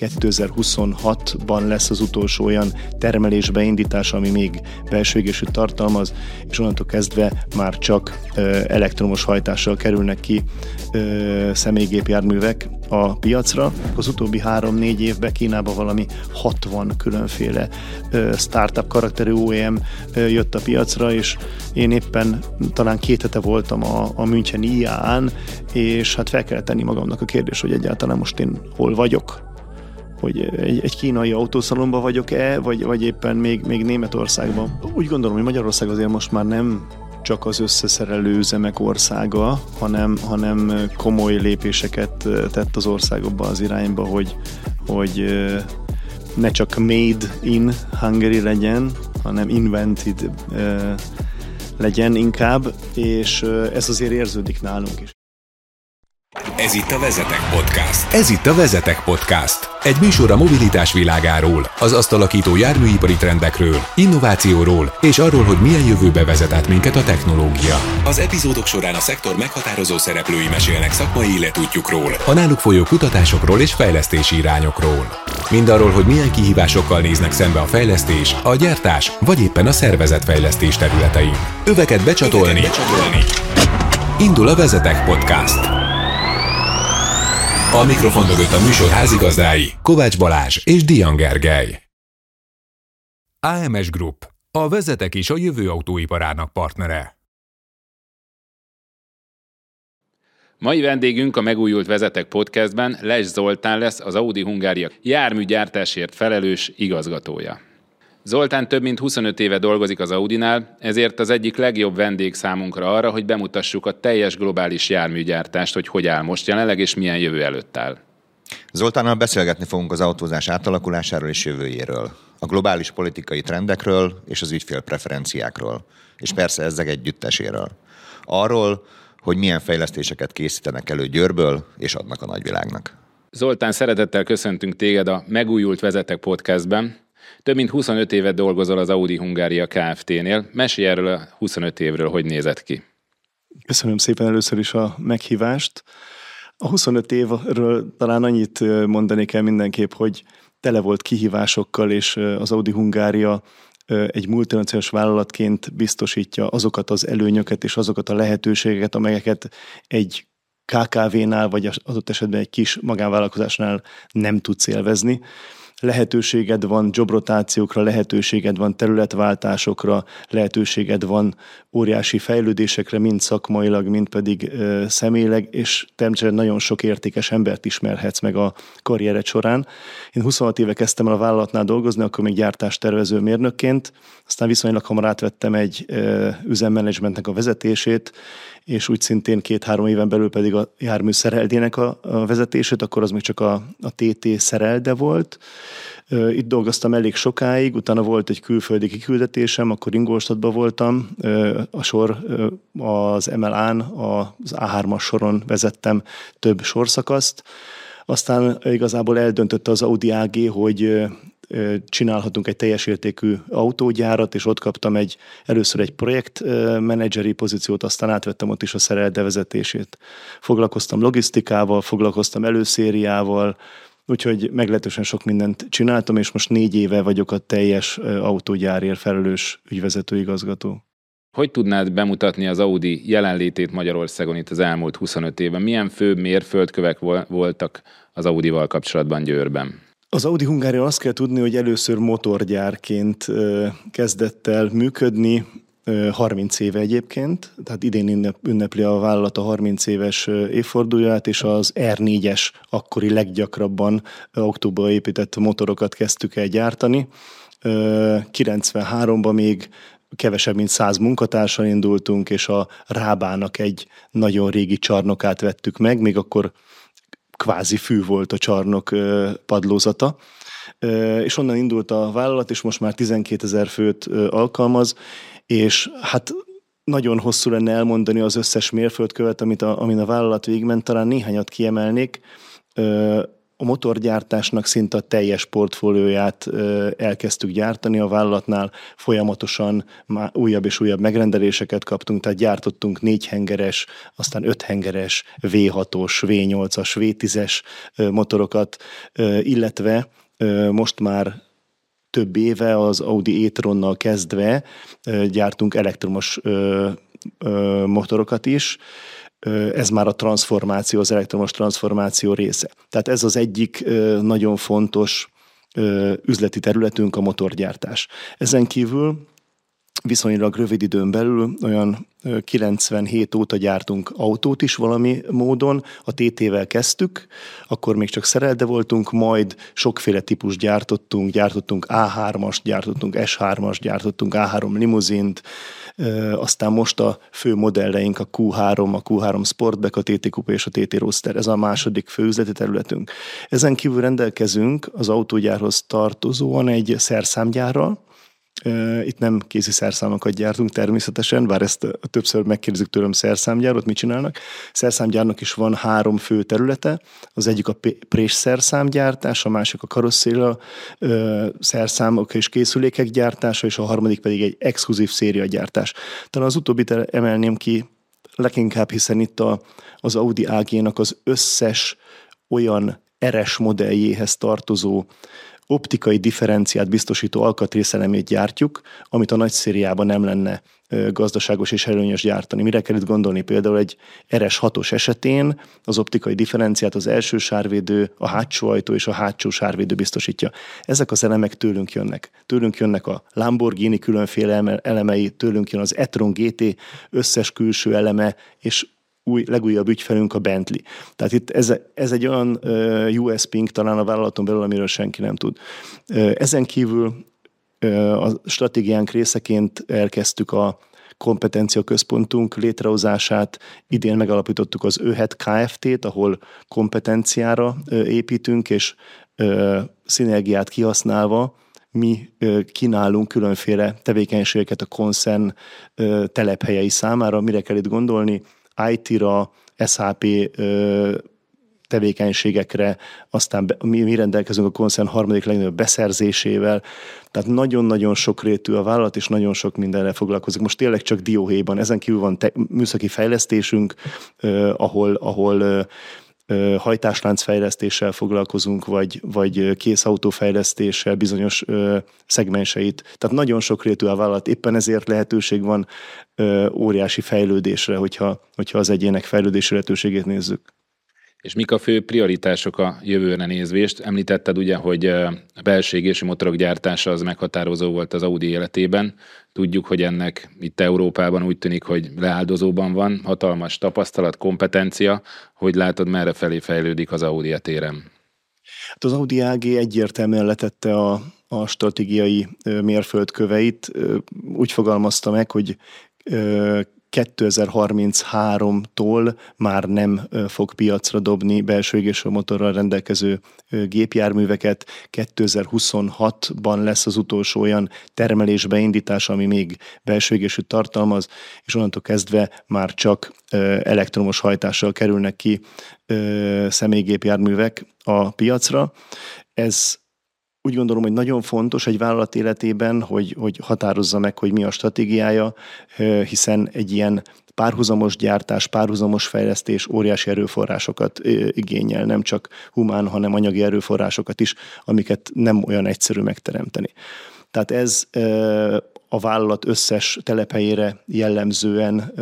2026-ban lesz az utolsó olyan termelésbe indítás, ami még belső égésűt tartalmaz, és onnantól kezdve már csak elektromos hajtással kerülnek ki személygépjárművek a piacra. Az utóbbi három-négy évben Kínában valami 60 különféle startup karakterű OEM jött a piacra, és én éppen talán két hete voltam a, a München IA-án, és hát fel kell tenni magamnak a kérdés, hogy egyáltalán most én hol vagyok hogy egy, egy kínai autószalomban vagyok-e, vagy, vagy éppen még, még Németországban. Úgy gondolom, hogy Magyarország azért most már nem csak az összeszerelő üzemek országa, hanem, hanem komoly lépéseket tett az országokba az irányba, hogy, hogy ne csak made in Hungary legyen, hanem invented legyen inkább, és ez azért érződik nálunk is. Ez itt a Vezetek Podcast. Ez itt a Vezetek Podcast. Egy műsor a mobilitás világáról, az azt alakító járműipari trendekről, innovációról és arról, hogy milyen jövőbe vezet át minket a technológia. Az epizódok során a szektor meghatározó szereplői mesélnek szakmai életútjukról, a náluk folyó kutatásokról és fejlesztési irányokról. Mindarról, hogy milyen kihívásokkal néznek szembe a fejlesztés, a gyártás vagy éppen a szervezetfejlesztés területein. Öveket becsatolni. Öveket becsatolni. Indul a Vezetek Podcast. A mikrofon mögött a műsor házigazdái Kovács Balázs és Dian Gergely. AMS Group, a vezetek és a jövő autóiparának partnere. Mai vendégünk a megújult Vezetek Podcastben Les Zoltán lesz, az Audi Hungária járműgyártásért felelős igazgatója. Zoltán több mint 25 éve dolgozik az Audinál, ezért az egyik legjobb vendég számunkra arra, hogy bemutassuk a teljes globális járműgyártást, hogy hogy áll most jelenleg és milyen jövő előtt áll. Zoltánnal beszélgetni fogunk az autózás átalakulásáról és jövőjéről, a globális politikai trendekről és az ügyfél preferenciákról, és persze ezek együtteséről. Arról, hogy milyen fejlesztéseket készítenek elő Győrből és adnak a nagyvilágnak. Zoltán, szeretettel köszöntünk téged a Megújult Vezetek Podcastben. Több mint 25 évet dolgozol az Audi Hungária Kft-nél. Mesélj erről a 25 évről, hogy nézett ki. Köszönöm szépen először is a meghívást. A 25 évről talán annyit mondanék el mindenképp, hogy tele volt kihívásokkal, és az Audi Hungária egy multinacionális vállalatként biztosítja azokat az előnyöket és azokat a lehetőségeket, amelyeket egy KKV-nál, vagy az adott esetben egy kis magánvállalkozásnál nem tudsz élvezni lehetőséged van jobrotációkra, lehetőséged van területváltásokra, lehetőséged van óriási fejlődésekre, mind szakmailag, mind pedig ö, személyleg, és természetesen nagyon sok értékes embert ismerhetsz meg a karriered során. Én 26 éve kezdtem el a vállalatnál dolgozni, akkor még gyártástervező mérnökként, aztán viszonylag hamar átvettem egy ö, üzemmenedzsmentnek a vezetését, és úgy szintén két-három éven belül pedig a jármű szereldének a, a vezetését, akkor az még csak a, a TT szerelde volt. Itt dolgoztam elég sokáig, utána volt egy külföldi kiküldetésem, akkor Ingolstadtban voltam, a sor az MLA-n, az A3-as soron vezettem több sorszakaszt, aztán igazából eldöntötte az Audi AG, hogy csinálhatunk egy teljes értékű autógyárat, és ott kaptam egy, először egy projektmenedzseri pozíciót, aztán átvettem ott is a szerelde vezetését. Foglalkoztam logisztikával, foglalkoztam előszériával, úgyhogy meglehetősen sok mindent csináltam, és most négy éve vagyok a teljes autógyárért felelős ügyvezető igazgató. Hogy tudnád bemutatni az Audi jelenlétét Magyarországon itt az elmúlt 25 évben? Milyen fő mérföldkövek voltak az Audival kapcsolatban Győrben? Az Audi Hungária azt kell tudni, hogy először motorgyárként kezdett el működni, 30 éve egyébként, tehát idén ünnepli a vállalat a 30 éves évfordulóját, és az R4-es akkori leggyakrabban októberben épített motorokat kezdtük el gyártani. 93-ban még kevesebb, mint száz munkatársal indultunk, és a Rábának egy nagyon régi csarnokát vettük meg, még akkor kvázi fű volt a csarnok padlózata. És onnan indult a vállalat, és most már 12 ezer főt alkalmaz, és hát nagyon hosszú lenne elmondani az összes mérföldkövet, amit a, amin a vállalat végigment, talán néhányat kiemelnék. A motorgyártásnak szinte a teljes portfólióját elkezdtük gyártani. A vállalatnál, folyamatosan már újabb és újabb megrendeléseket kaptunk, tehát gyártottunk négyhengeres, aztán öthengeres, V6-os, V8-as, V10-es motorokat, illetve most már több éve az Audi e-tronnal kezdve gyártunk elektromos motorokat is, ez már a transformáció, az elektromos transformáció része. Tehát ez az egyik nagyon fontos üzleti területünk a motorgyártás. Ezen kívül viszonylag rövid időn belül, olyan 97 óta gyártunk autót is valami módon, a TT-vel kezdtük, akkor még csak szerelde voltunk, majd sokféle típus gyártottunk, gyártottunk A3-as, gyártottunk S3-as, gyártottunk A3 limuzint, aztán most a fő modelleink a Q3, a Q3 Sportback, a TT Coupe és a TT Roadster, ez a második fő üzleti területünk. Ezen kívül rendelkezünk az autógyárhoz tartozóan egy szerszámgyárral, itt nem kézi szerszámokat gyártunk természetesen, bár ezt többször megkérdezik tőlem szerszámgyárot, mit csinálnak. Szerszámgyárnak is van három fő területe, az egyik a prés szerszámgyártás, a másik a karosszéra szerszámok és készülékek gyártása, és a harmadik pedig egy exkluzív széria gyártás. Talán az utóbbit emelném ki leginkább, hiszen itt a, az Audi AG-nak az összes olyan RS modelljéhez tartozó optikai differenciát biztosító alkatrészelemét gyártjuk, amit a nagy szériában nem lenne gazdaságos és előnyös gyártani. Mire kell itt gondolni? Például egy RS6-os esetén az optikai differenciát az első sárvédő, a hátsó ajtó és a hátsó sárvédő biztosítja. Ezek az elemek tőlünk jönnek. Tőlünk jönnek a Lamborghini különféle elemei, tőlünk jön az e-tron GT összes külső eleme, és új, legújabb ügyfelünk a Bentley. Tehát itt ez, ez egy olyan uh, USP-nk talán a vállalaton belül, amiről senki nem tud. Ezen kívül a stratégiánk részeként elkezdtük a kompetencia központunk létrehozását. Idén megalapítottuk az ÖHET Kft-t, ahol kompetenciára építünk, és szinergiát kihasználva mi kínálunk különféle tevékenységeket a koncern telephelyei számára. Mire kell itt gondolni? IT-ra, SAP tevékenységekre, aztán mi, mi rendelkezünk a koncern harmadik legnagyobb beszerzésével, tehát nagyon-nagyon sok rétű a vállalat, és nagyon sok mindenre foglalkozik. Most tényleg csak dióhéjban, ezen kívül van te- műszaki fejlesztésünk, eh, ahol, ahol eh, hajtásláncfejlesztéssel foglalkozunk, vagy, vagy készautófejlesztéssel bizonyos ö, szegmenseit. Tehát nagyon sok rétű a vállalat, éppen ezért lehetőség van óriási fejlődésre, hogyha, hogyha az egyének fejlődési lehetőségét nézzük. És mik a fő prioritások a jövőre nézvést? Említetted ugye, hogy a belségési motorok gyártása az meghatározó volt az Audi életében. Tudjuk, hogy ennek itt Európában úgy tűnik, hogy leáldozóban van, hatalmas tapasztalat, kompetencia. Hogy látod, merre felé fejlődik az Audi a téren? Hát az Audi AG egyértelműen letette a, a stratégiai mérföldköveit. Úgy fogalmazta meg, hogy 2033-tól már nem fog piacra dobni belső égésű motorral rendelkező gépjárműveket. 2026-ban lesz az utolsó olyan termelésbe indítás, ami még belső égésű tartalmaz, és onnantól kezdve már csak elektromos hajtással kerülnek ki személygépjárművek a piacra. Ez úgy gondolom, hogy nagyon fontos egy vállalat életében, hogy, hogy határozza meg, hogy mi a stratégiája, hiszen egy ilyen párhuzamos gyártás, párhuzamos fejlesztés óriási erőforrásokat igényel, nem csak humán, hanem anyagi erőforrásokat is, amiket nem olyan egyszerű megteremteni. Tehát ez a vállalat összes telephelyére jellemzően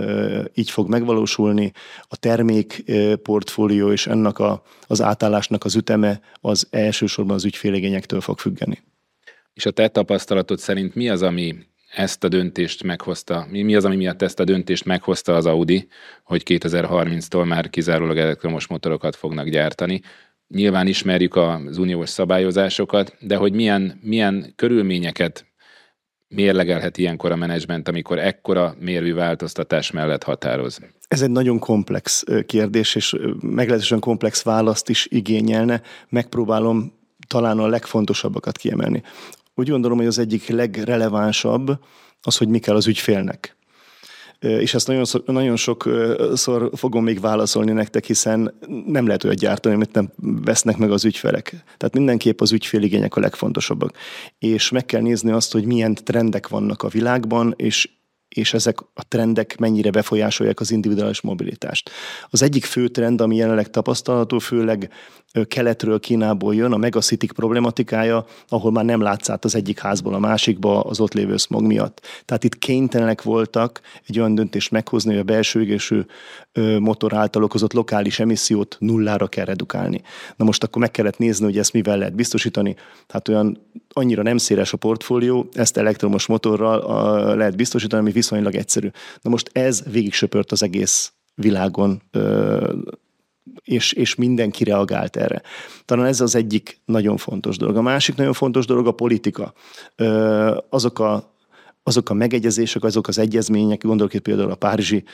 így fog megvalósulni. A termék portfólió és ennek a, az átállásnak az üteme az elsősorban az ügyféligényektől fog függeni. És a te tapasztalatod szerint mi az, ami ezt a döntést meghozta? Mi, mi az, ami miatt ezt a döntést meghozta az Audi, hogy 2030-tól már kizárólag elektromos motorokat fognak gyártani? Nyilván ismerjük az uniós szabályozásokat, de hogy milyen, milyen körülményeket mérlegelhet ilyenkor a menedzsment, amikor ekkora mérvű változtatás mellett határoz? Ez egy nagyon komplex kérdés, és meglehetősen komplex választ is igényelne. Megpróbálom talán a legfontosabbakat kiemelni. Úgy gondolom, hogy az egyik legrelevánsabb az, hogy mi kell az ügyfélnek. És ezt nagyon, nagyon sokszor fogom még válaszolni nektek, hiszen nem lehet olyat gyártani, amit nem vesznek meg az ügyfelek. Tehát mindenképp az ügyféligények a legfontosabbak. És meg kell nézni azt, hogy milyen trendek vannak a világban, és és ezek a trendek mennyire befolyásolják az individuális mobilitást. Az egyik fő trend, ami jelenleg tapasztalható, főleg keletről, Kínából jön, a megacity problematikája, ahol már nem látsz át az egyik házból a másikba az ott lévő smog miatt. Tehát itt kénytelenek voltak egy olyan döntést meghozni, hogy a belső égésű motor által okozott lokális emissziót nullára kell redukálni. Na most akkor meg kellett nézni, hogy ezt mivel lehet biztosítani. Hát olyan annyira nem széles a portfólió, ezt elektromos motorral a, lehet biztosítani, ami viszonylag egyszerű. Na most ez végig söpört az egész világon és, és mindenki reagált erre. Talán ez az egyik nagyon fontos dolog. A másik nagyon fontos dolog a politika. Azok a, azok a megegyezések, azok az egyezmények, gondolok itt például a Párizsi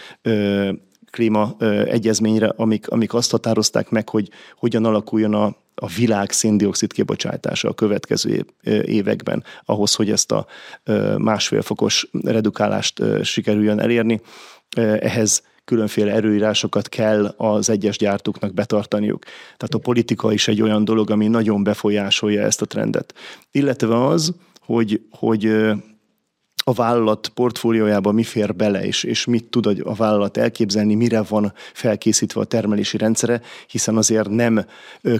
klíma egyezményre, amik, amik azt határozták meg, hogy hogyan alakuljon a, a világ széndiokszid kibocsátása a következő években, ahhoz, hogy ezt a másfél fokos redukálást sikerüljön elérni. Ehhez különféle erőírásokat kell az egyes gyártóknak betartaniuk. Tehát a politika is egy olyan dolog, ami nagyon befolyásolja ezt a trendet. Illetve az, hogy, hogy a vállalat portfóliójába mi fér bele, és, és mit tud a vállalat elképzelni, mire van felkészítve a termelési rendszere, hiszen azért nem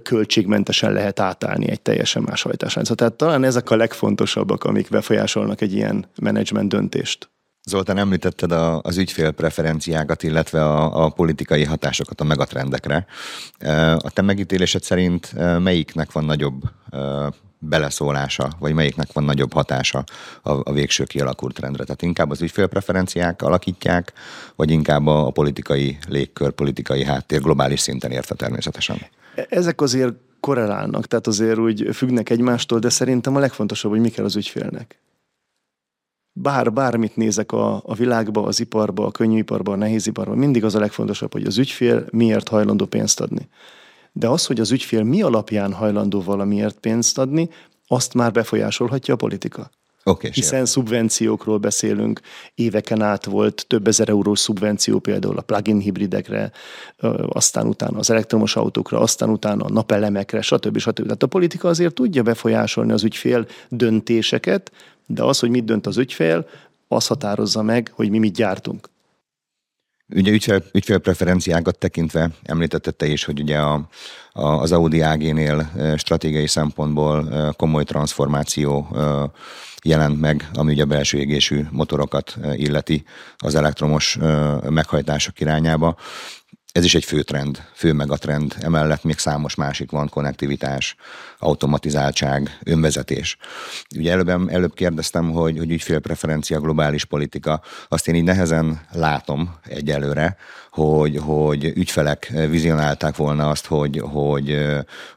költségmentesen lehet átállni egy teljesen más hajtásrendszert. Tehát talán ezek a legfontosabbak, amik befolyásolnak egy ilyen menedzsment döntést. Zoltán, említetted a, az ügyfél preferenciákat, illetve a, a politikai hatásokat a megatrendekre. A te megítélésed szerint melyiknek van nagyobb beleszólása, vagy melyiknek van nagyobb hatása a, a végső kialakult trendre? Tehát inkább az ügyfélpreferenciák alakítják, vagy inkább a, a politikai légkör, politikai háttér globális szinten érte természetesen? E, ezek azért korrelálnak, tehát azért úgy függnek egymástól, de szerintem a legfontosabb, hogy mi kell az ügyfélnek bár bármit nézek a, a világba, az iparba, a könnyűiparba, a nehéziparba, mindig az a legfontosabb, hogy az ügyfél miért hajlandó pénzt adni. De az, hogy az ügyfél mi alapján hajlandó valamiért pénzt adni, azt már befolyásolhatja a politika. Okay, Hiszen sure. szubvenciókról beszélünk, éveken át volt több ezer eurós szubvenció például a plug-in hibridekre, aztán utána az elektromos autókra, aztán utána a napelemekre, stb. stb. Tehát a politika azért tudja befolyásolni az ügyfél döntéseket, de az, hogy mit dönt az ügyfél, az határozza meg, hogy mi mit gyártunk. Ugye ügyfél, ügyfélpreferenciákat tekintve említette te is, hogy ugye a, a, az Audi AG-nél stratégiai szempontból komoly transformáció jelent meg, ami ugye a belső égésű motorokat illeti az elektromos meghajtások irányába ez is egy fő trend, fő megatrend. Emellett még számos másik van, konnektivitás, automatizáltság, önvezetés. Ugye előbb, előbb kérdeztem, hogy, hogy ügyfélpreferencia, globális politika, azt én így nehezen látom egyelőre, hogy, hogy ügyfelek vizionálták volna azt, hogy, hogy,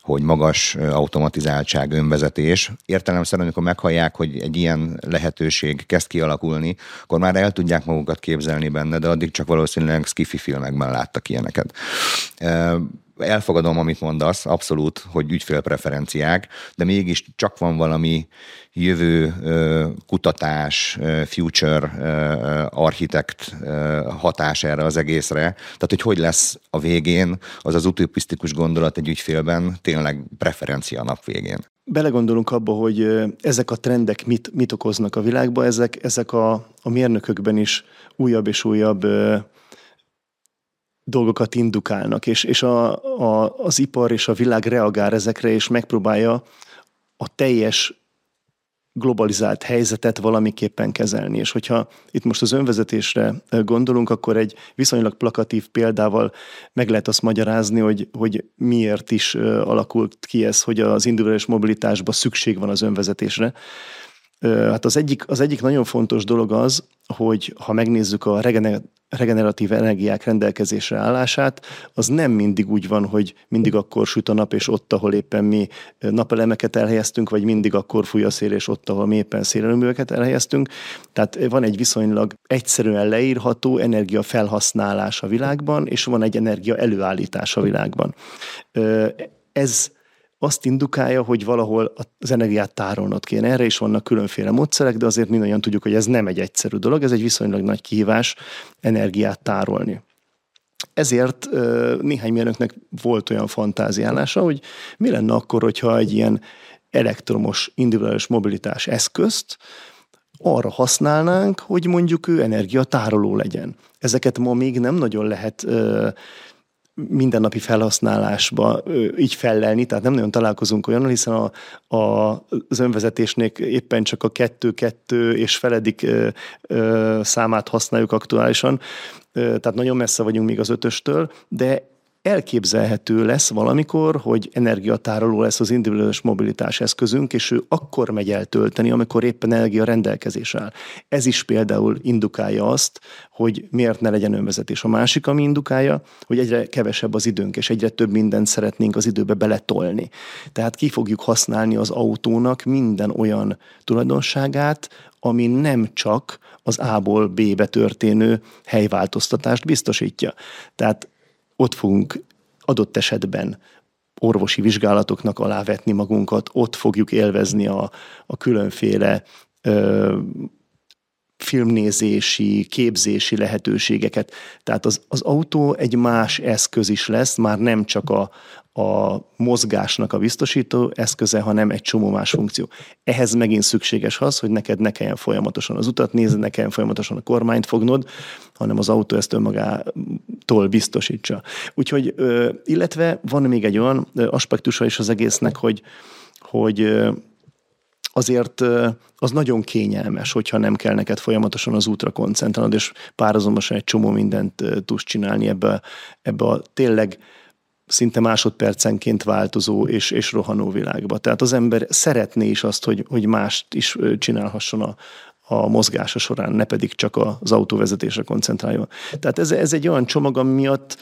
hogy magas automatizáltság, önvezetés. Értelemszerűen, amikor meghallják, hogy egy ilyen lehetőség kezd kialakulni, akkor már el tudják magukat képzelni benne, de addig csak valószínűleg skifi filmekben láttak ilyeneket elfogadom, amit mondasz, abszolút, hogy ügyfélpreferenciák, de mégis csak van valami jövő kutatás, future architekt hatás erre az egészre. Tehát, hogy hogy lesz a végén az az utopisztikus gondolat egy ügyfélben tényleg preferencia nap végén. Belegondolunk abba, hogy ezek a trendek mit, mit okoznak a világban, ezek, ezek a, a mérnökökben is újabb és újabb dolgokat indukálnak, és, és a, a, az ipar és a világ reagál ezekre, és megpróbálja a teljes globalizált helyzetet valamiképpen kezelni. És hogyha itt most az önvezetésre gondolunk, akkor egy viszonylag plakatív példával meg lehet azt magyarázni, hogy, hogy miért is alakult ki ez, hogy az individuális mobilitásban szükség van az önvezetésre. Hát az egyik, az egyik nagyon fontos dolog az, hogy ha megnézzük a regeneratív energiák rendelkezésre állását, az nem mindig úgy van, hogy mindig akkor süt a nap, és ott, ahol éppen mi napelemeket elhelyeztünk, vagy mindig akkor fúj a szél, és ott, ahol mi éppen szélerőműveket elhelyeztünk. Tehát van egy viszonylag egyszerűen leírható energia felhasználás a világban, és van egy energia előállítás a világban. Ez azt indukálja, hogy valahol az energiát tárolnod kéne. Erre is vannak különféle módszerek, de azért mindannyian tudjuk, hogy ez nem egy egyszerű dolog, ez egy viszonylag nagy kihívás energiát tárolni. Ezért néhány mérnöknek volt olyan fantáziálása, hogy mi lenne akkor, hogyha egy ilyen elektromos individuális mobilitás eszközt arra használnánk, hogy mondjuk ő energiatároló legyen. Ezeket ma még nem nagyon lehet mindennapi felhasználásba így fellelni, tehát nem nagyon találkozunk olyannal, hiszen a, a, az önvezetésnél éppen csak a kettő-kettő és feledik ö, ö, számát használjuk aktuálisan, tehát nagyon messze vagyunk még az ötöstől, de elképzelhető lesz valamikor, hogy energiatároló lesz az individuális mobilitás eszközünk, és ő akkor megy el amikor éppen energia rendelkezés áll. Ez is például indukálja azt, hogy miért ne legyen önvezetés. A másik, ami indukálja, hogy egyre kevesebb az időnk, és egyre több mindent szeretnénk az időbe beletolni. Tehát ki fogjuk használni az autónak minden olyan tulajdonságát, ami nem csak az A-ból B-be történő helyváltoztatást biztosítja. Tehát ott fogunk adott esetben orvosi vizsgálatoknak alávetni magunkat, ott fogjuk élvezni a, a különféle ö, filmnézési, képzési lehetőségeket. Tehát az, az autó egy más eszköz is lesz, már nem csak a, a mozgásnak a biztosító eszköze, hanem egy csomó más funkció. Ehhez megint szükséges az, hogy neked ne kelljen folyamatosan az utat nézni, ne kelljen folyamatosan a kormányt fognod, hanem az autó ezt önmagától biztosítsa. Úgyhogy, illetve van még egy olyan aspektusa is az egésznek, hogy, hogy azért az nagyon kényelmes, hogyha nem kell neked folyamatosan az útra koncentrálnod, és párhuzamosan egy csomó mindent tudsz csinálni ebbe, ebbe a tényleg szinte másodpercenként változó és, és rohanó világba. Tehát az ember szeretné is azt, hogy, hogy mást is csinálhasson a, a mozgása során, ne pedig csak az autóvezetésre koncentráljon. Tehát ez, ez egy olyan csomag, ami miatt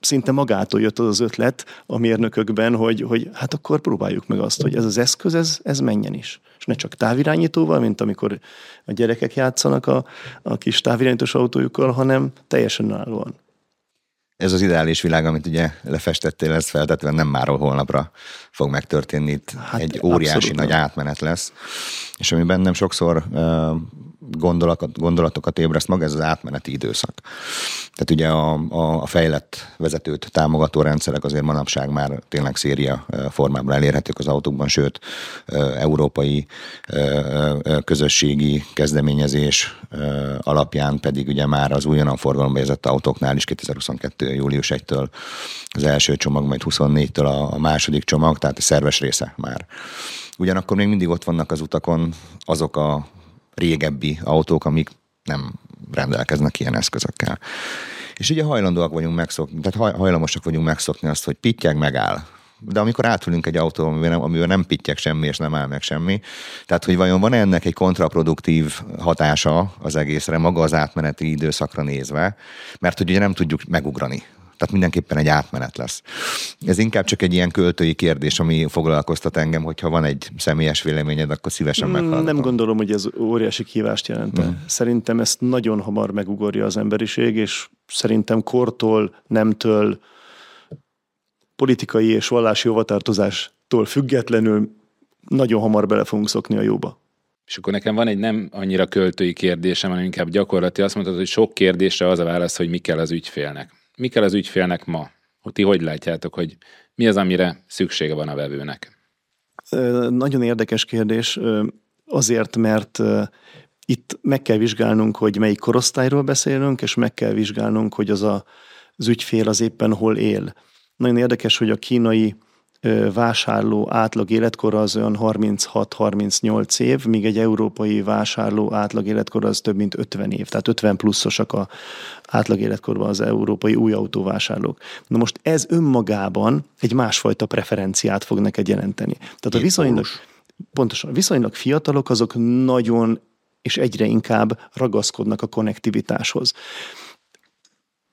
szinte magától jött az az ötlet a mérnökökben, hogy, hogy hát akkor próbáljuk meg azt, hogy ez az eszköz, ez, ez menjen is. És ne csak távirányítóval, mint amikor a gyerekek játszanak a, a kis távirányítós autójukkal, hanem teljesen önállóan ez az ideális világ, amit ugye lefestettél, ez feltetően nem már holnapra fog megtörténni. Itt hát egy óriási nagy nem. átmenet lesz. És ami bennem sokszor gondolatokat, gondolatokat ébreszt maga, ez az átmeneti időszak. Tehát ugye a, a, a fejlett vezetőt támogató rendszerek azért manapság már tényleg széria formában elérhetők az autókban, sőt, európai közösségi kezdeményezés alapján pedig ugye már az újonnan forgalomba helyezett autóknál is 2022. július 1-től az első csomag, majd 24-től a, a második csomag, tehát a szerves része már. Ugyanakkor még mindig ott vannak az utakon azok a régebbi autók, amik nem rendelkeznek ilyen eszközökkel. És ugye hajlandóak vagyunk megszokni, tehát hajlamosak vagyunk megszokni azt, hogy pittyeg megáll. De amikor átülünk egy autó, amivel nem, nem pittyeg semmi, és nem áll meg semmi, tehát hogy vajon van ennek egy kontraproduktív hatása az egészre, maga az átmeneti időszakra nézve, mert hogy ugye nem tudjuk megugrani tehát mindenképpen egy átmenet lesz. Ez inkább csak egy ilyen költői kérdés, ami foglalkoztat engem, hogyha van egy személyes véleményed, akkor szívesen mm, meghallgatom. Nem gondolom, hogy ez óriási kívást jelent. Mm. Szerintem ezt nagyon hamar megugorja az emberiség, és szerintem kortól, nemtől, politikai és vallási hovatartozástól függetlenül nagyon hamar bele fogunk szokni a jóba. És akkor nekem van egy nem annyira költői kérdésem, hanem inkább gyakorlati. Azt mondtad, hogy sok kérdésre az a válasz, hogy mi kell az ügyfélnek mi kell az ügyfélnek ma? Hogy ti hogy látjátok, hogy mi az, amire szüksége van a vevőnek? Nagyon érdekes kérdés, azért, mert itt meg kell vizsgálnunk, hogy melyik korosztályról beszélünk, és meg kell vizsgálnunk, hogy az a, az ügyfél az éppen hol él. Nagyon érdekes, hogy a kínai vásárló átlag életkor az olyan 36-38 év, míg egy európai vásárló átlag életkor az több mint 50 év, tehát 50 pluszosak a átlag életkorban az európai új autóvásárlók. Na most ez önmagában egy másfajta preferenciát fog neked jelenteni. Tehát a viszonylag, pontosan, viszonylag fiatalok azok nagyon és egyre inkább ragaszkodnak a konnektivitáshoz.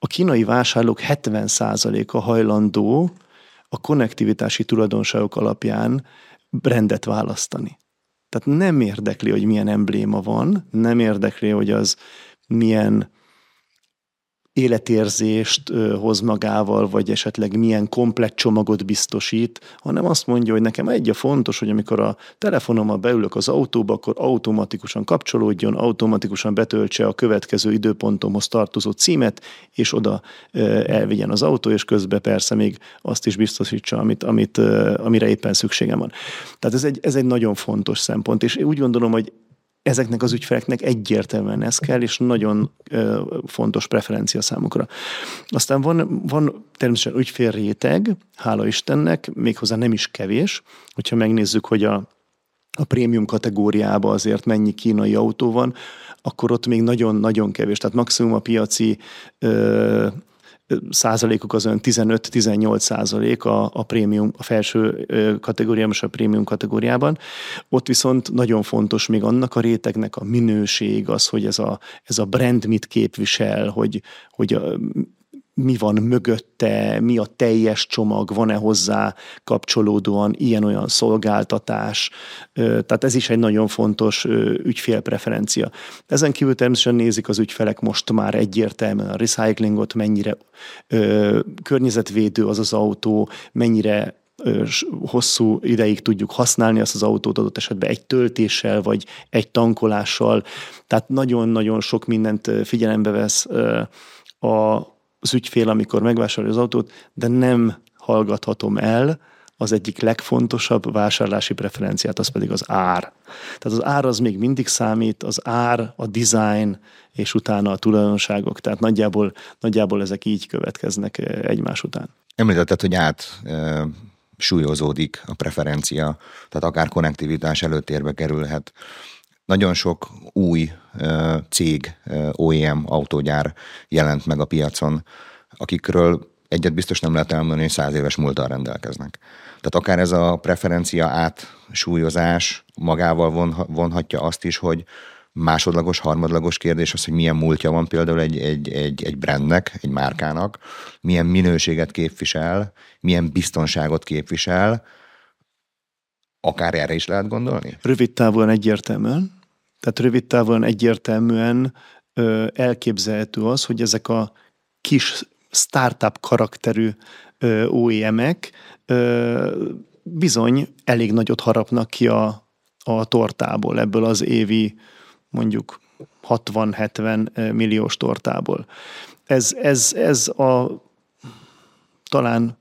A kínai vásárlók 70%-a hajlandó a konnektivitási tulajdonságok alapján rendet választani. Tehát nem érdekli, hogy milyen embléma van, nem érdekli, hogy az milyen életérzést hoz magával, vagy esetleg milyen komplett csomagot biztosít, hanem azt mondja, hogy nekem egy a fontos, hogy amikor a telefonommal beülök az autóba, akkor automatikusan kapcsolódjon, automatikusan betöltse a következő időpontomhoz tartozó címet, és oda elvigyen az autó, és közben persze még azt is biztosítsa, amit, amit, amire éppen szükségem van. Tehát ez egy, ez egy nagyon fontos szempont, és úgy gondolom, hogy ezeknek az ügyfeleknek egyértelműen ez kell, és nagyon fontos preferencia számukra. Aztán van, van természetesen ügyfélréteg, hála Istennek, méghozzá nem is kevés, hogyha megnézzük, hogy a, a prémium kategóriában azért mennyi kínai autó van, akkor ott még nagyon-nagyon kevés. Tehát maximum a piaci ö, százalékuk az olyan 15-18 százalék a, a prémium, a felső kategóriában és a prémium kategóriában. Ott viszont nagyon fontos még annak a rétegnek a minőség, az, hogy ez a, ez a brand mit képvisel, hogy, hogy a, mi van mögötte, mi a teljes csomag, van-e hozzá kapcsolódóan ilyen-olyan szolgáltatás. Tehát ez is egy nagyon fontos ügyfélpreferencia. Ezen kívül természetesen nézik az ügyfelek most már egyértelműen a recyclingot, mennyire környezetvédő az az autó, mennyire hosszú ideig tudjuk használni azt az autót adott esetben egy töltéssel, vagy egy tankolással. Tehát nagyon-nagyon sok mindent figyelembe vesz a, az ügyfél, amikor megvásárolja az autót, de nem hallgathatom el az egyik legfontosabb vásárlási preferenciát, az pedig az ár. Tehát az ár az még mindig számít, az ár, a design, és utána a tulajdonságok. Tehát nagyjából, nagyjából ezek így következnek eh, egymás után. Említetted, hogy át e, súlyozódik a preferencia, tehát akár konnektivitás előtérbe kerülhet. Nagyon sok új cég, OEM autógyár jelent meg a piacon, akikről egyet biztos nem lehet elmondani, hogy száz éves múltal rendelkeznek. Tehát akár ez a preferencia átsúlyozás magával von, vonhatja azt is, hogy másodlagos, harmadlagos kérdés az, hogy milyen múltja van például egy, egy, egy, egy brandnek, egy márkának, milyen minőséget képvisel, milyen biztonságot képvisel, akár erre is lehet gondolni? Rövid távon egyértelműen. Tehát rövid távon egyértelműen ö, elképzelhető az, hogy ezek a kis startup karakterű ö, OEM-ek bizony elég nagyot harapnak ki a, a tortából, ebből az évi mondjuk 60-70 milliós tortából. Ez, ez, ez a talán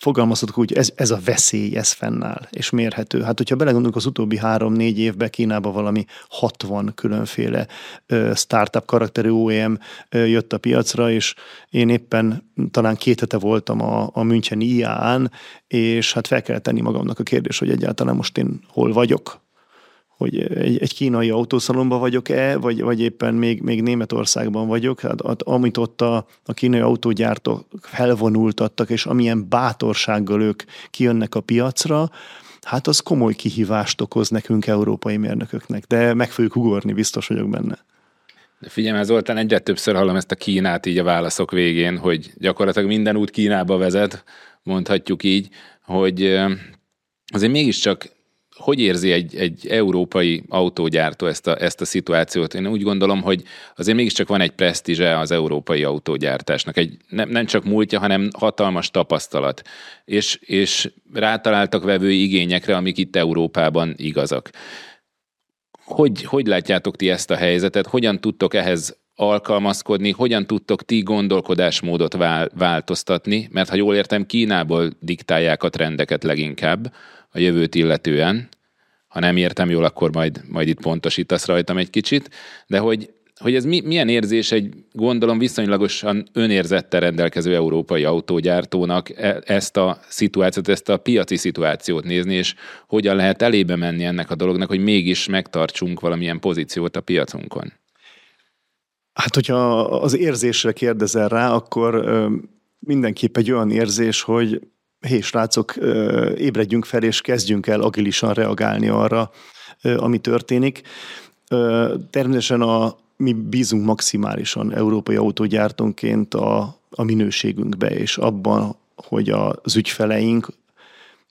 fogalmazhatok úgy, ez, ez a veszély, ez fennáll, és mérhető. Hát, hogyha belegondolunk az utóbbi három-négy évben Kínában valami 60 különféle uh, startup karakterű OEM uh, jött a piacra, és én éppen talán két hete voltam a, a Müncheni IAA-n, és hát fel kellett tenni magamnak a kérdés, hogy egyáltalán most én hol vagyok, hogy egy, egy kínai autószalomban vagyok-e, vagy, vagy éppen még, még Németországban vagyok, hát, hát amit ott a, a kínai autógyártók felvonultattak, és amilyen bátorsággal ők kijönnek a piacra, hát az komoly kihívást okoz nekünk, európai mérnököknek, de meg fogjuk ugorni, biztos vagyok benne. De figyelj, Zoltán egyre többször hallom ezt a Kínát így a válaszok végén, hogy gyakorlatilag minden út Kínába vezet, mondhatjuk így, hogy azért mégiscsak hogy érzi egy, egy európai autógyártó ezt a, ezt a szituációt? Én úgy gondolom, hogy azért mégiscsak van egy presztízse az európai autógyártásnak. Egy, nem, nem csak múltja, hanem hatalmas tapasztalat. És, és rátaláltak vevői igényekre, amik itt Európában igazak. Hogy, hogy látjátok ti ezt a helyzetet? Hogyan tudtok ehhez alkalmazkodni, hogyan tudtok ti gondolkodásmódot változtatni, mert ha jól értem, Kínából diktálják a trendeket leginkább, a jövőt illetően. Ha nem értem jól, akkor majd, majd itt pontosítasz rajtam egy kicsit, de hogy, hogy ez mi, milyen érzés egy, gondolom, viszonylagosan önérzettel rendelkező európai autógyártónak e, ezt a szituációt, ezt a piaci szituációt nézni, és hogyan lehet elébe menni ennek a dolognak, hogy mégis megtartsunk valamilyen pozíciót a piacunkon? Hát, hogyha az érzésre kérdezel rá, akkor mindenképp egy olyan érzés, hogy hé, srácok, ébredjünk fel, és kezdjünk el agilisan reagálni arra, ami történik. Természetesen a, mi bízunk maximálisan európai autógyártónként a, a minőségünkbe, és abban, hogy az ügyfeleink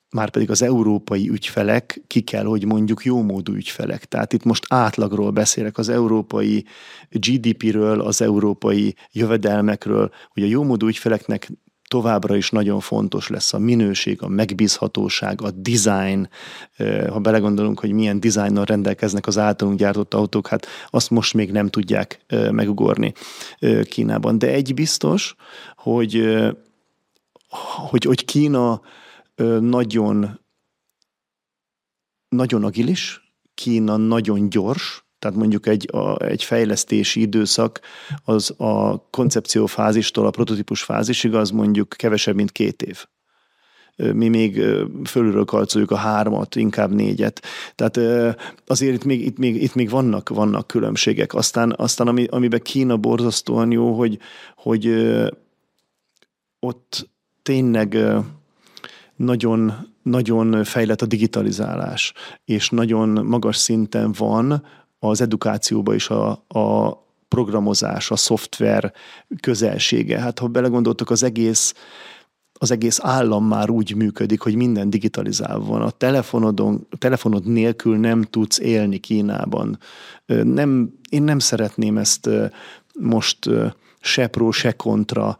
már pedig az európai ügyfelek ki kell, hogy mondjuk jómódú ügyfelek. Tehát itt most átlagról beszélek, az európai GDP-ről, az európai jövedelmekről, hogy a jómódú ügyfeleknek továbbra is nagyon fontos lesz a minőség, a megbízhatóság, a design. Ha belegondolunk, hogy milyen dizájnnal rendelkeznek az általunk gyártott autók, hát azt most még nem tudják megugorni Kínában. De egy biztos, hogy, hogy, hogy Kína nagyon, nagyon agilis, Kína nagyon gyors, tehát mondjuk egy, a, egy fejlesztési időszak az a koncepciófázistól a prototípus fázisig az mondjuk kevesebb, mint két év mi még fölülről karcoljuk a hármat, inkább négyet. Tehát azért itt még, itt még, itt még vannak, vannak különbségek. Aztán, aztán ami, amiben Kína borzasztóan jó, hogy, hogy ott tényleg nagyon, nagyon fejlett a digitalizálás, és nagyon magas szinten van az edukációban is a, a programozás, a szoftver közelsége. Hát ha belegondoltok, az egész az egész állam már úgy működik, hogy minden digitalizálva van. A telefonodon, telefonod nélkül nem tudsz élni Kínában. Nem, én nem szeretném ezt most se pro, se kontra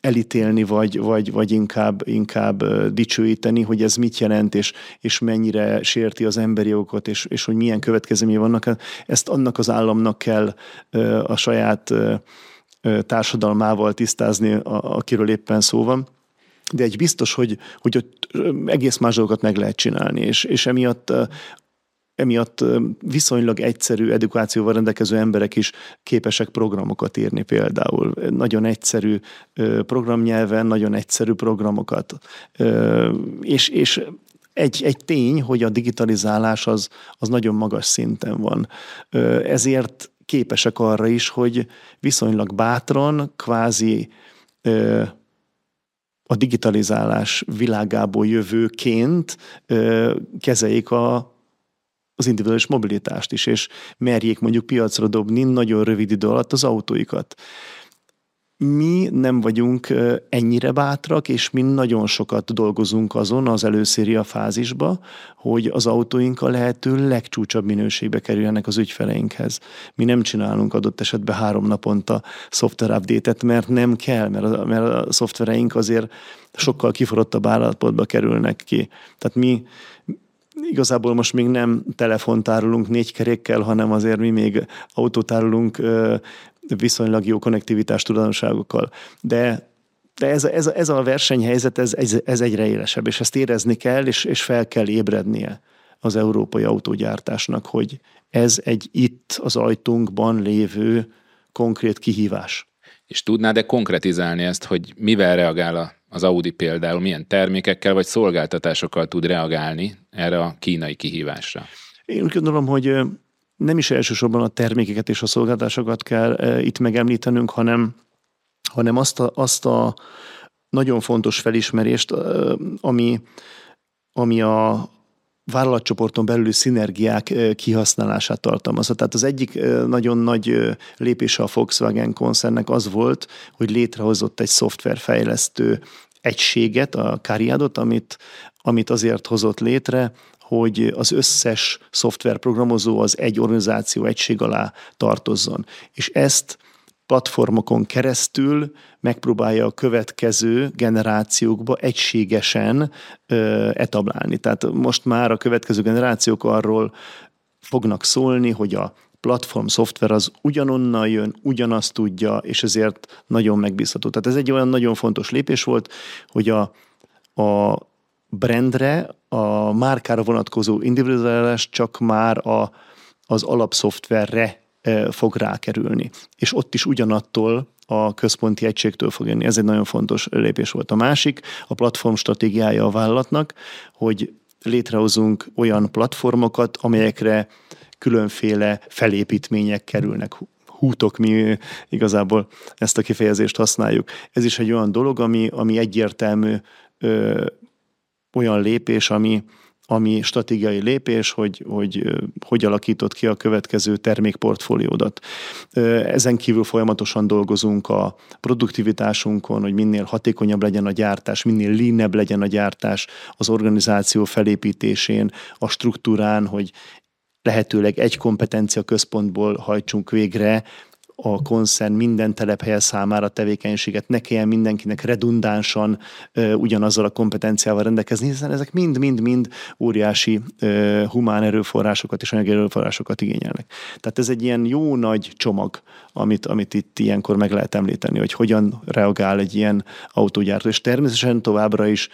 elítélni, vagy, vagy, vagy inkább, inkább dicsőíteni, hogy ez mit jelent, és, és mennyire sérti az emberi jogokat, és, és hogy milyen következményei vannak. Ezt annak az államnak kell a saját társadalmával tisztázni, akiről éppen szó van. De egy biztos, hogy, hogy ott egész más dolgokat meg lehet csinálni, és, és emiatt emiatt viszonylag egyszerű edukációval rendelkező emberek is képesek programokat írni például. Nagyon egyszerű programnyelven, nagyon egyszerű programokat. És, és egy, egy tény, hogy a digitalizálás az, az nagyon magas szinten van. Ezért képesek arra is, hogy viszonylag bátran, kvázi a digitalizálás világából jövőként kezeljék a, az individuális mobilitást is, és merjék mondjuk piacra dobni nagyon rövid idő alatt az autóikat. Mi nem vagyunk ennyire bátrak, és mi nagyon sokat dolgozunk azon az előszéria fázisba, hogy az autóink a lehető legcsúcsabb minőségbe kerüljenek az ügyfeleinkhez. Mi nem csinálunk adott esetben három naponta szoftver update mert nem kell, mert a, mert a szoftvereink azért sokkal kiforrottabb állapotba kerülnek ki. Tehát mi igazából most még nem telefontárolunk négy kerékkel, hanem azért mi még autótárolunk viszonylag jó konnektivitás tulajdonságokkal. De de ez, ez, ez a versenyhelyzet, ez, ez, ez egyre élesebb, és ezt érezni kell, és, és fel kell ébrednie az európai autógyártásnak, hogy ez egy itt az ajtunkban lévő konkrét kihívás. És tudnád-e konkretizálni ezt, hogy mivel reagál a az Audi például milyen termékekkel vagy szolgáltatásokkal tud reagálni erre a kínai kihívásra? Én úgy gondolom, hogy nem is elsősorban a termékeket és a szolgáltatásokat kell itt megemlítenünk, hanem, hanem azt, a, azt a nagyon fontos felismerést, ami, ami a, vállalatcsoporton belüli szinergiák kihasználását tartalmazza. Tehát az egyik nagyon nagy lépése a Volkswagen koncernnek az volt, hogy létrehozott egy szoftverfejlesztő egységet, a Cariadot, amit, amit azért hozott létre, hogy az összes szoftverprogramozó az egy organizáció egység alá tartozzon. És ezt platformokon keresztül megpróbálja a következő generációkba egységesen ö, etablálni. Tehát most már a következő generációk arról fognak szólni, hogy a platform szoftver az ugyanonnan jön, ugyanazt tudja, és ezért nagyon megbízható. Tehát ez egy olyan nagyon fontos lépés volt, hogy a, a brandre, a márkára vonatkozó individualizálás csak már a, az alapszoftverre fog rákerülni. És ott is ugyanattól a központi egységtől fog jönni. Ez egy nagyon fontos lépés volt. A másik, a platform stratégiája a vállalatnak, hogy létrehozunk olyan platformokat, amelyekre különféle felépítmények kerülnek hútok, mi igazából ezt a kifejezést használjuk. Ez is egy olyan dolog, ami, ami egyértelmű ö, olyan lépés, ami, ami stratégiai lépés, hogy, hogy hogy alakított ki a következő termékportfóliódat. Ezen kívül folyamatosan dolgozunk a produktivitásunkon, hogy minél hatékonyabb legyen a gyártás, minél leanebb legyen a gyártás, az organizáció felépítésén, a struktúrán, hogy lehetőleg egy kompetencia központból hajtsunk végre a koncern minden telephely számára tevékenységet, ne kelljen mindenkinek redundánsan uh, ugyanazzal a kompetenciával rendelkezni, hiszen ezek mind-mind-mind óriási uh, humán erőforrásokat és anyagi erőforrásokat igényelnek. Tehát ez egy ilyen jó nagy csomag, amit, amit itt ilyenkor meg lehet említeni, hogy hogyan reagál egy ilyen autógyártó, és természetesen továbbra is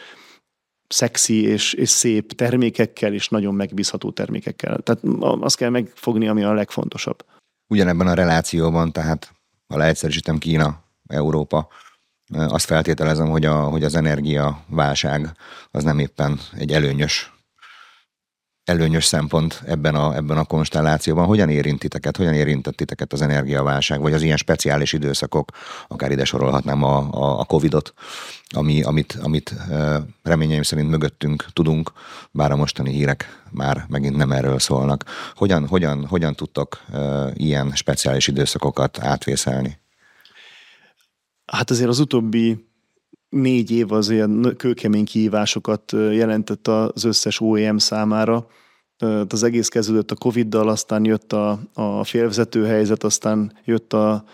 szexi és, és szép termékekkel, és nagyon megbízható termékekkel. Tehát azt kell megfogni, ami a legfontosabb ugyanebben a relációban, tehát ha leegyszerűsítem Kína, Európa, azt feltételezem, hogy, a, hogy az energiaválság az nem éppen egy előnyös előnyös szempont ebben a, ebben a konstellációban. Hogyan érintiteket, hogyan érintett titeket az energiaválság, vagy az ilyen speciális időszakok, akár ide sorolhatnám a, a, a Covid-ot, ami, amit, amit reményeim szerint mögöttünk tudunk, bár a mostani hírek már megint nem erről szólnak. Hogyan, hogyan, hogyan tudtok ilyen speciális időszakokat átvészelni? Hát azért az utóbbi négy év az ilyen kőkemény kihívásokat jelentett az összes OEM számára. Az egész kezdődött a Covid-dal, aztán jött a, a félvezető helyzet, aztán jött a,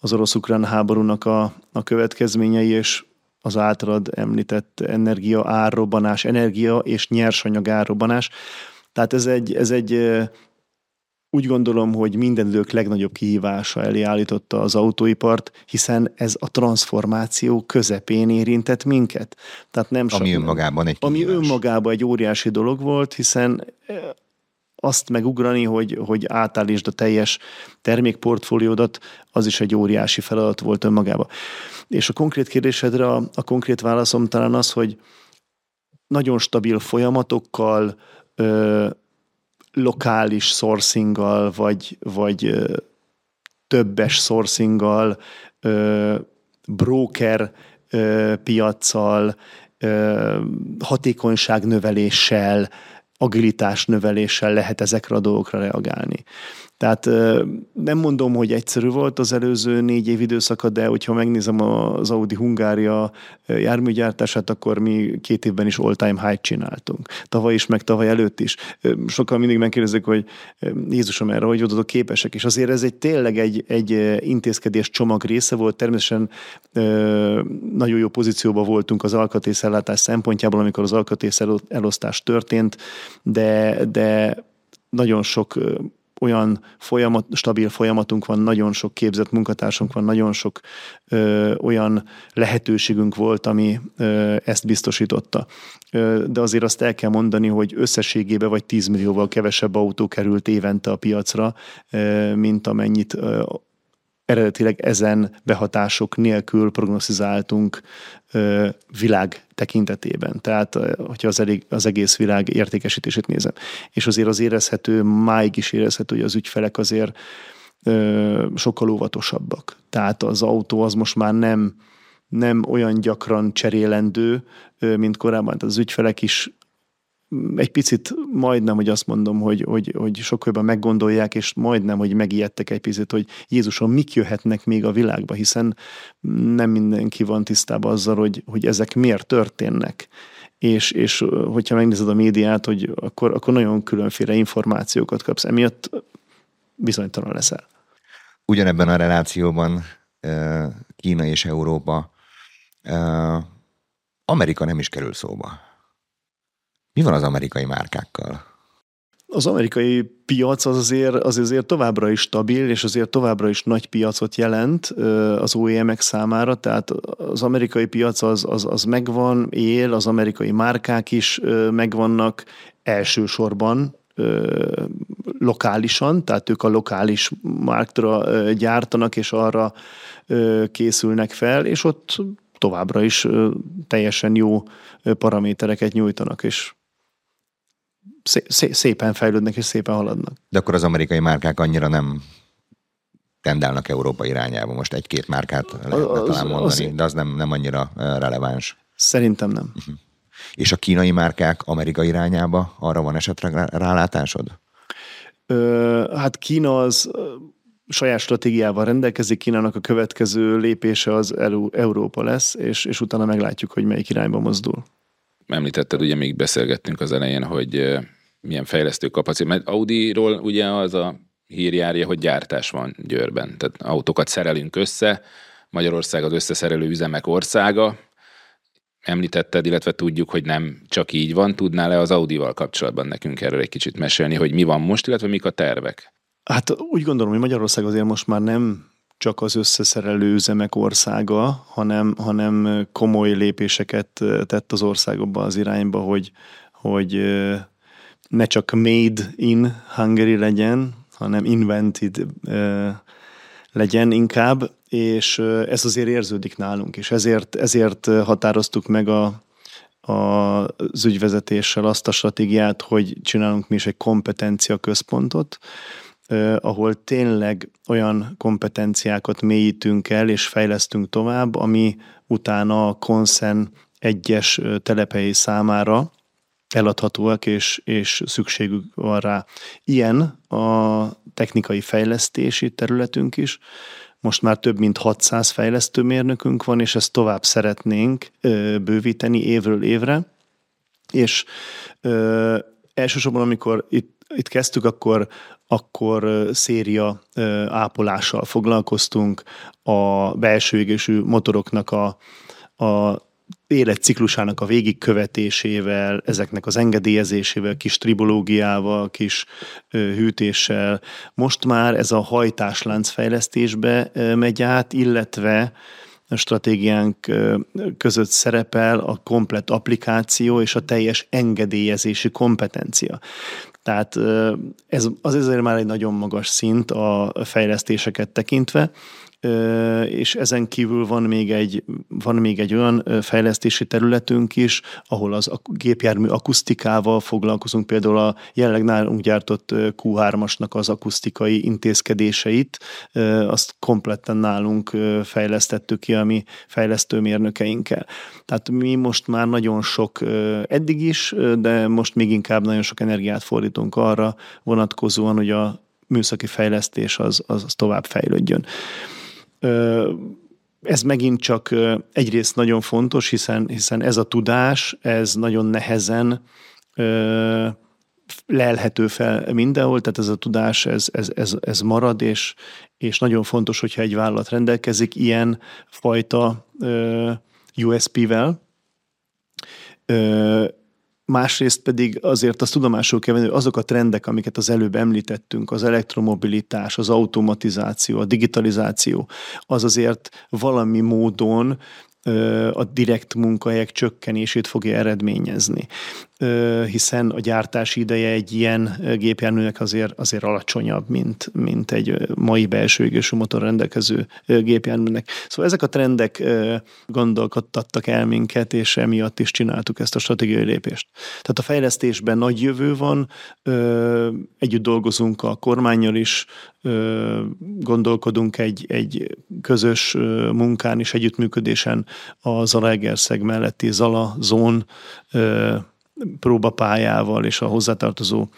az orosz-ukrán háborúnak a, a következményei, és az általad említett energia árrobbanás, energia és nyersanyag árrobbanás. Tehát ez egy, ez egy úgy gondolom, hogy minden idők legnagyobb kihívása elé állította az autóipart, hiszen ez a transformáció közepén érintett minket. Tehát nem ami önmagában egy Ami kihívás. önmagában egy óriási dolog volt, hiszen eh, azt megugrani, hogy, hogy átállítsd a teljes termékportfóliódat, az is egy óriási feladat volt önmagában. És a konkrét kérdésedre a, a konkrét válaszom talán az, hogy nagyon stabil folyamatokkal, ö, lokális sourcinggal, vagy, vagy többes sourcinggal, broker piaccal, hatékonyságnöveléssel, agilitás növeléssel lehet ezekre a dolgokra reagálni. Tehát nem mondom, hogy egyszerű volt az előző négy év időszaka, de hogyha megnézem az Audi Hungária járműgyártását, akkor mi két évben is all-time high csináltunk. Tavaly is, meg tavaly előtt is. Sokan mindig megkérdezik, hogy Jézusom erre, hogy voltatok képesek, és azért ez egy tényleg egy, egy intézkedés csomag része volt. Természetesen nagyon jó pozícióban voltunk az alkatrészellátás szempontjából, amikor az alkatrész elosztás történt, de, de nagyon sok olyan folyamat, stabil folyamatunk van, nagyon sok képzett munkatársunk van, nagyon sok ö, olyan lehetőségünk volt, ami ö, ezt biztosította. Ö, de azért azt el kell mondani, hogy összességében vagy 10 millióval kevesebb autó került évente a piacra, ö, mint amennyit ö, eredetileg ezen behatások nélkül prognosztizáltunk világ tekintetében. Tehát, hogyha az, elég, az egész világ értékesítését nézem. És azért az érezhető, máig is érezhető, hogy az ügyfelek azért sokkal óvatosabbak. Tehát az autó az most már nem, nem olyan gyakran cserélendő, mint korábban. Tehát az ügyfelek is egy picit majdnem, hogy azt mondom, hogy, hogy, hogy sokkal jobban meggondolják, és majdnem, hogy megijedtek egy picit, hogy Jézusom, mik jöhetnek még a világba, hiszen nem mindenki van tisztában azzal, hogy, hogy ezek miért történnek. És, és hogyha megnézed a médiát, hogy akkor, akkor nagyon különféle információkat kapsz, emiatt bizonytalan leszel. Ugyanebben a relációban Kína és Európa, Amerika nem is kerül szóba. Mi van az amerikai márkákkal? Az amerikai piac az azért, az azért továbbra is stabil, és azért továbbra is nagy piacot jelent az OEM-ek számára, tehát az amerikai piac az, az, az megvan, él, az amerikai márkák is megvannak elsősorban, lokálisan, tehát ők a lokális márktra gyártanak, és arra készülnek fel, és ott továbbra is teljesen jó paramétereket nyújtanak, és szépen fejlődnek és szépen haladnak. De akkor az amerikai márkák annyira nem tendálnak Európa irányába. Most egy-két márkát lehetne az, talán mondani, az, de az nem, nem annyira releváns. Szerintem nem. Uh-huh. És a kínai márkák Amerika irányába arra van esetleg rálátásod? Ö, hát Kína az saját stratégiával rendelkezik, Kínának a következő lépése az Európa lesz, és, és utána meglátjuk, hogy melyik irányba mozdul. Említetted, ugye még beszélgettünk az elején, hogy milyen fejlesztő kapacitás, mert Audi-ról ugye az a hírjárja, hogy gyártás van Győrben. Tehát autókat szerelünk össze, Magyarország az összeszerelő üzemek országa, említetted, illetve tudjuk, hogy nem csak így van. Tudnál-e az Audi-val kapcsolatban nekünk erről egy kicsit mesélni, hogy mi van most, illetve mik a tervek? Hát úgy gondolom, hogy Magyarország azért most már nem csak az összeszerelő üzemek országa, hanem, hanem komoly lépéseket tett az országokba az irányba, hogy, hogy ne csak made in Hungary legyen, hanem invented legyen inkább, és ez azért érződik nálunk, és ezért, ezért határoztuk meg a, a, az ügyvezetéssel azt a stratégiát, hogy csinálunk mi is egy kompetencia központot, ahol tényleg olyan kompetenciákat mélyítünk el és fejlesztünk tovább, ami utána a konszen egyes telepei számára eladhatóak, és, és szükségük van rá. Ilyen a technikai fejlesztési területünk is. Most már több mint 600 fejlesztőmérnökünk van, és ezt tovább szeretnénk bővíteni évről évre. És ö, elsősorban, amikor itt itt kezdtük, akkor, akkor széria ápolással foglalkoztunk, a belső égésű motoroknak a, a életciklusának a végigkövetésével, ezeknek az engedélyezésével, kis tribológiával, kis hűtéssel. Most már ez a hajtáslánc fejlesztésbe megy át, illetve stratégiánk között szerepel a komplet applikáció és a teljes engedélyezési kompetencia. Tehát ez az ezért már egy nagyon magas szint a fejlesztéseket tekintve, és ezen kívül van még egy, van még egy olyan fejlesztési területünk is, ahol az gépjármű akusztikával foglalkozunk, például a jelenleg nálunk gyártott Q3-asnak az akusztikai intézkedéseit, azt kompletten nálunk fejlesztettük ki a mi fejlesztőmérnökeinkkel. Tehát mi most már nagyon sok, eddig is, de most még inkább nagyon sok energiát fordítunk arra vonatkozóan, hogy a műszaki fejlesztés az, az, az tovább fejlődjön. Ez megint csak egyrészt nagyon fontos, hiszen, hiszen ez a tudás, ez nagyon nehezen lelhető fel mindenhol, tehát ez a tudás, ez, ez, ez, ez marad, és, és nagyon fontos, hogyha egy vállalat rendelkezik ilyen fajta USP-vel, másrészt pedig azért azt tudomásul kell venni, hogy azok a trendek, amiket az előbb említettünk, az elektromobilitás, az automatizáció, a digitalizáció, az azért valami módon a direkt munkahelyek csökkenését fogja eredményezni hiszen a gyártási ideje egy ilyen gépjárműnek azért, azért alacsonyabb, mint, mint egy mai belső égésű motor rendelkező gépjárműnek. Szóval ezek a trendek gondolkodtattak el minket, és emiatt is csináltuk ezt a stratégiai lépést. Tehát a fejlesztésben nagy jövő van, együtt dolgozunk a kormányjal is, gondolkodunk egy, egy közös munkán és együttműködésen a Zalaegerszeg melletti Zala zón próbapályával és a hozzátartozó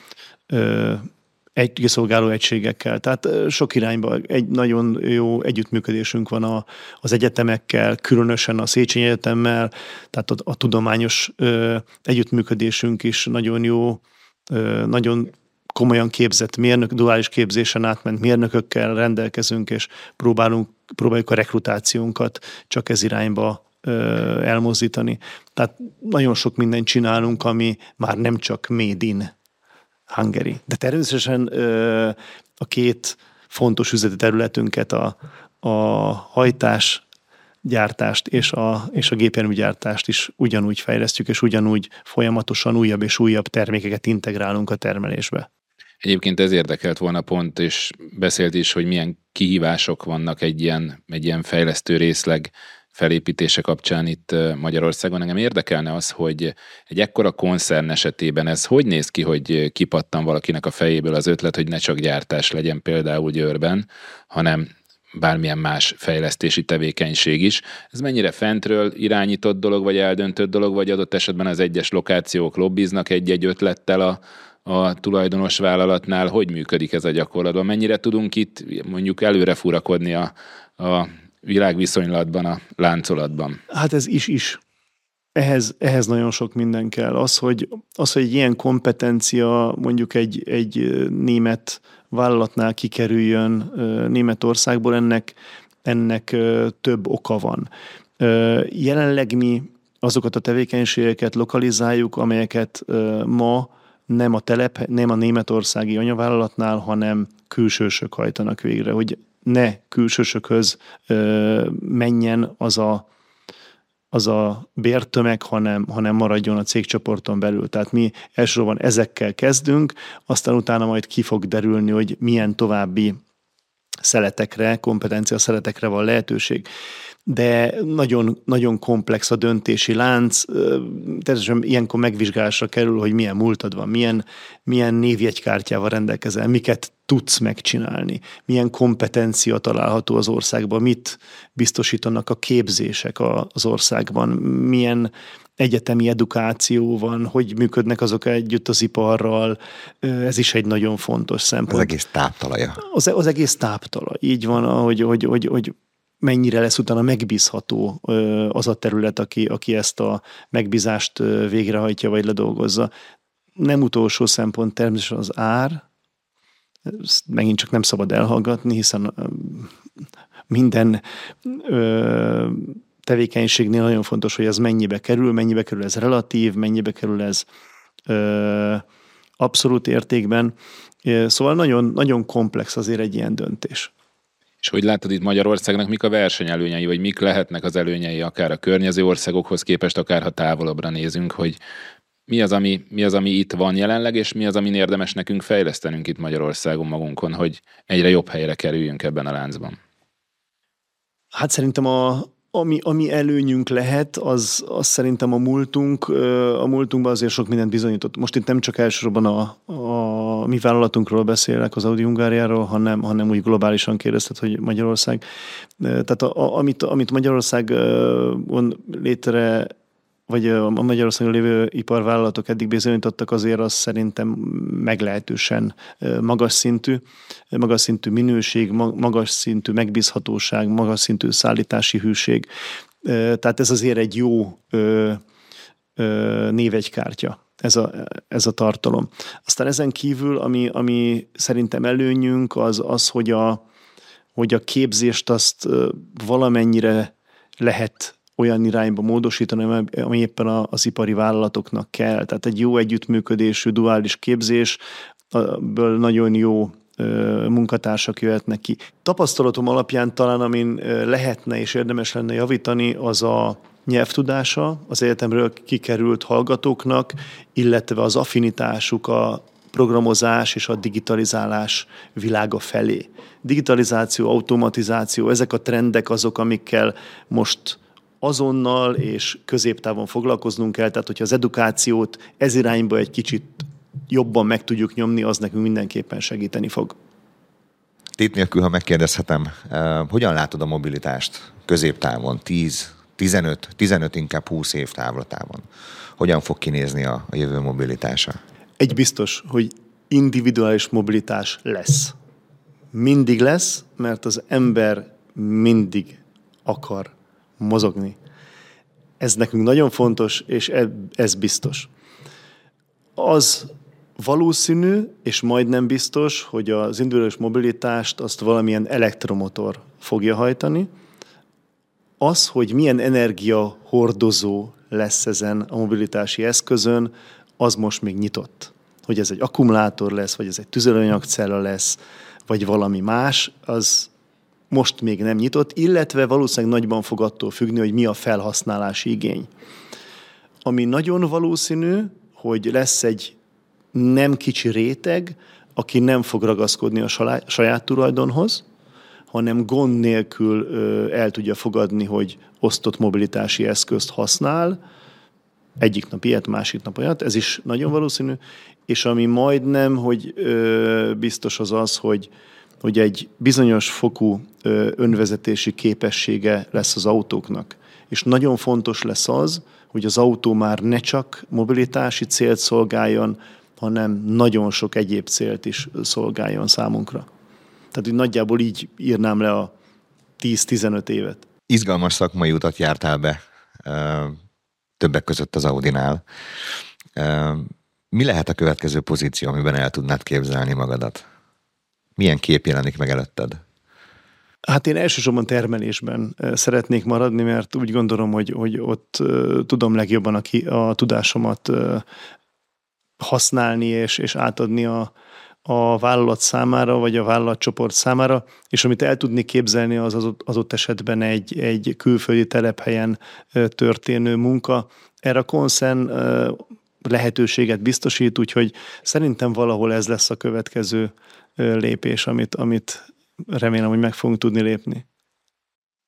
egy kiszolgáló egységekkel. Tehát sok irányban egy nagyon jó együttműködésünk van a, az egyetemekkel, különösen a Széchenyi Egyetemmel, tehát a, a tudományos ö, együttműködésünk is nagyon jó, ö, nagyon komolyan képzett mérnök, duális képzésen átment mérnökökkel rendelkezünk, és próbálunk, próbáljuk a rekrutációnkat csak ez irányba elmozdítani. Tehát nagyon sok mindent csinálunk, ami már nem csak made in Hungary. De természetesen a két fontos üzleti területünket, a, a hajtás gyártást és a, és a gépjárműgyártást is ugyanúgy fejlesztjük, és ugyanúgy folyamatosan újabb és újabb termékeket integrálunk a termelésbe. Egyébként ez érdekelt volna pont, és beszélt is, hogy milyen kihívások vannak egy ilyen, egy ilyen fejlesztő részleg felépítése kapcsán itt Magyarországon. Engem érdekelne az, hogy egy ekkora koncern esetében ez hogy néz ki, hogy kipattan valakinek a fejéből az ötlet, hogy ne csak gyártás legyen például Győrben, hanem bármilyen más fejlesztési tevékenység is. Ez mennyire fentről irányított dolog, vagy eldöntött dolog, vagy adott esetben az egyes lokációk lobbiznak egy-egy ötlettel a, a tulajdonos vállalatnál, hogy működik ez a gyakorlatban? Mennyire tudunk itt mondjuk előre furakodni a, a világviszonylatban, a láncolatban? Hát ez is-is. Ehhez, ehhez nagyon sok minden kell. Az, hogy, az, hogy egy ilyen kompetencia mondjuk egy, egy német vállalatnál kikerüljön Németországból, ennek, ennek több oka van. Jelenleg mi azokat a tevékenységeket lokalizáljuk, amelyeket ma nem a telep, nem a németországi anyavállalatnál, hanem külsősök hajtanak végre, hogy ne külsősökhöz menjen az a az a bértömeg, hanem, hanem maradjon a cégcsoporton belül. Tehát mi elsősorban ezekkel kezdünk, aztán utána majd ki fog derülni, hogy milyen további szeletekre, kompetencia szeletekre van lehetőség de nagyon, nagyon komplex a döntési lánc. Természetesen ilyenkor megvizsgálásra kerül, hogy milyen múltad van, milyen, milyen névjegykártyával rendelkezel, miket tudsz megcsinálni, milyen kompetencia található az országban, mit biztosítanak a képzések az országban, milyen egyetemi edukáció van, hogy működnek azok együtt az iparral, ez is egy nagyon fontos szempont. Az egész táptalaja. Az, az egész táptala, így van, hogy, hogy, hogy, hogy mennyire lesz utána megbízható az a terület, aki, aki ezt a megbízást végrehajtja vagy ledolgozza. Nem utolsó szempont természetesen az ár, ezt megint csak nem szabad elhallgatni, hiszen minden tevékenységnél nagyon fontos, hogy ez mennyibe kerül, mennyibe kerül ez relatív, mennyibe kerül ez abszolút értékben. Szóval nagyon, nagyon komplex azért egy ilyen döntés. És hogy látod itt Magyarországnak, mik a versenyelőnyei, vagy mik lehetnek az előnyei akár a környező országokhoz képest, akár ha távolabbra nézünk, hogy mi az, ami, mi az, ami itt van jelenleg, és mi az, amin érdemes nekünk fejlesztenünk itt Magyarországon magunkon, hogy egyre jobb helyre kerüljünk ebben a láncban? Hát szerintem a, ami, ami előnyünk lehet, az, az szerintem a múltunk. A múltunkban azért sok mindent bizonyított. Most itt nem csak elsősorban a, a mi vállalatunkról beszélek, az Audi Hungáriáról, hanem, hanem úgy globálisan kérdezted, hogy Magyarország. Tehát a, a, amit, amit Magyarország létre vagy a Magyarországon lévő iparvállalatok eddig bizonyítottak, azért az szerintem meglehetősen magas szintű, magas szintű minőség, magas szintű megbízhatóság, magas szintű szállítási hűség. Tehát ez azért egy jó névegykártya ez a, ez a tartalom. Aztán ezen kívül, ami, ami szerintem előnyünk, az az, hogy a, hogy a képzést azt valamennyire lehet olyan irányba módosítani, ami éppen az ipari vállalatoknak kell. Tehát egy jó együttműködésű, duális képzés, ből nagyon jó munkatársak jöhetnek ki. Tapasztalatom alapján talán, amin lehetne és érdemes lenne javítani, az a nyelvtudása az egyetemről kikerült hallgatóknak, illetve az affinitásuk a programozás és a digitalizálás világa felé. Digitalizáció, automatizáció, ezek a trendek azok, amikkel most azonnal és középtávon foglalkoznunk kell, tehát hogyha az edukációt ez irányba egy kicsit jobban meg tudjuk nyomni, az nekünk mindenképpen segíteni fog. Tét nélkül, ha megkérdezhetem, eh, hogyan látod a mobilitást középtávon, 10, 15, 15 inkább 20 év távlatában? Hogyan fog kinézni a, a jövő mobilitása? Egy biztos, hogy individuális mobilitás lesz. Mindig lesz, mert az ember mindig akar mozogni. Ez nekünk nagyon fontos, és e, ez biztos. Az valószínű, és majdnem biztos, hogy az individuális mobilitást azt valamilyen elektromotor fogja hajtani. Az, hogy milyen energia hordozó lesz ezen a mobilitási eszközön, az most még nyitott. Hogy ez egy akkumulátor lesz, vagy ez egy tüzelőanyagcella lesz, vagy valami más, az most még nem nyitott, illetve valószínűleg nagyban fog attól függni, hogy mi a felhasználási igény. Ami nagyon valószínű, hogy lesz egy nem kicsi réteg, aki nem fog ragaszkodni a saját tulajdonhoz, hanem gond nélkül el tudja fogadni, hogy osztott mobilitási eszközt használ, egyik nap ilyet, másik nap olyat, ez is nagyon valószínű, és ami majdnem, hogy biztos az az, hogy hogy egy bizonyos fokú önvezetési képessége lesz az autóknak. És nagyon fontos lesz az, hogy az autó már ne csak mobilitási célt szolgáljon, hanem nagyon sok egyéb célt is szolgáljon számunkra. Tehát, hogy nagyjából így írnám le a 10-15 évet. Izgalmas szakmai utat jártál be, többek között az Audinál. Mi lehet a következő pozíció, amiben el tudnád képzelni magadat? Milyen kép jelenik meg előtted? Hát én elsősorban termelésben szeretnék maradni, mert úgy gondolom, hogy, hogy ott tudom legjobban a, ki, a tudásomat használni és, és átadni a, a vállalat számára, vagy a vállalatcsoport számára, és amit el tudni képzelni, az az, az ott esetben egy, egy külföldi telephelyen történő munka. Erre a konszen lehetőséget biztosít, úgyhogy szerintem valahol ez lesz a következő lépés, amit, amit remélem, hogy meg fogunk tudni lépni.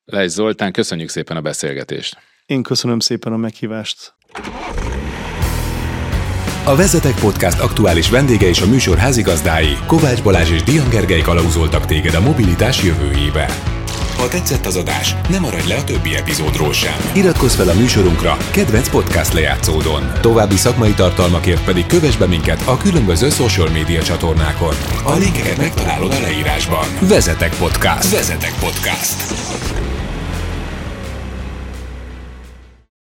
Lejsz Zoltán, köszönjük szépen a beszélgetést. Én köszönöm szépen a meghívást. A Vezetek Podcast aktuális vendége és a műsor házigazdái Kovács Balázs és Dian Gergely kalauzoltak téged a mobilitás jövőjébe. Ha tetszett az adás, ne maradj le a többi epizódról sem. Iratkozz fel a műsorunkra kedvenc podcast lejátszódon. További szakmai tartalmakért pedig kövess be minket a különböző social média csatornákon. A linkeket megtalálod a leírásban. Vezetek Podcast. Vezetek Podcast.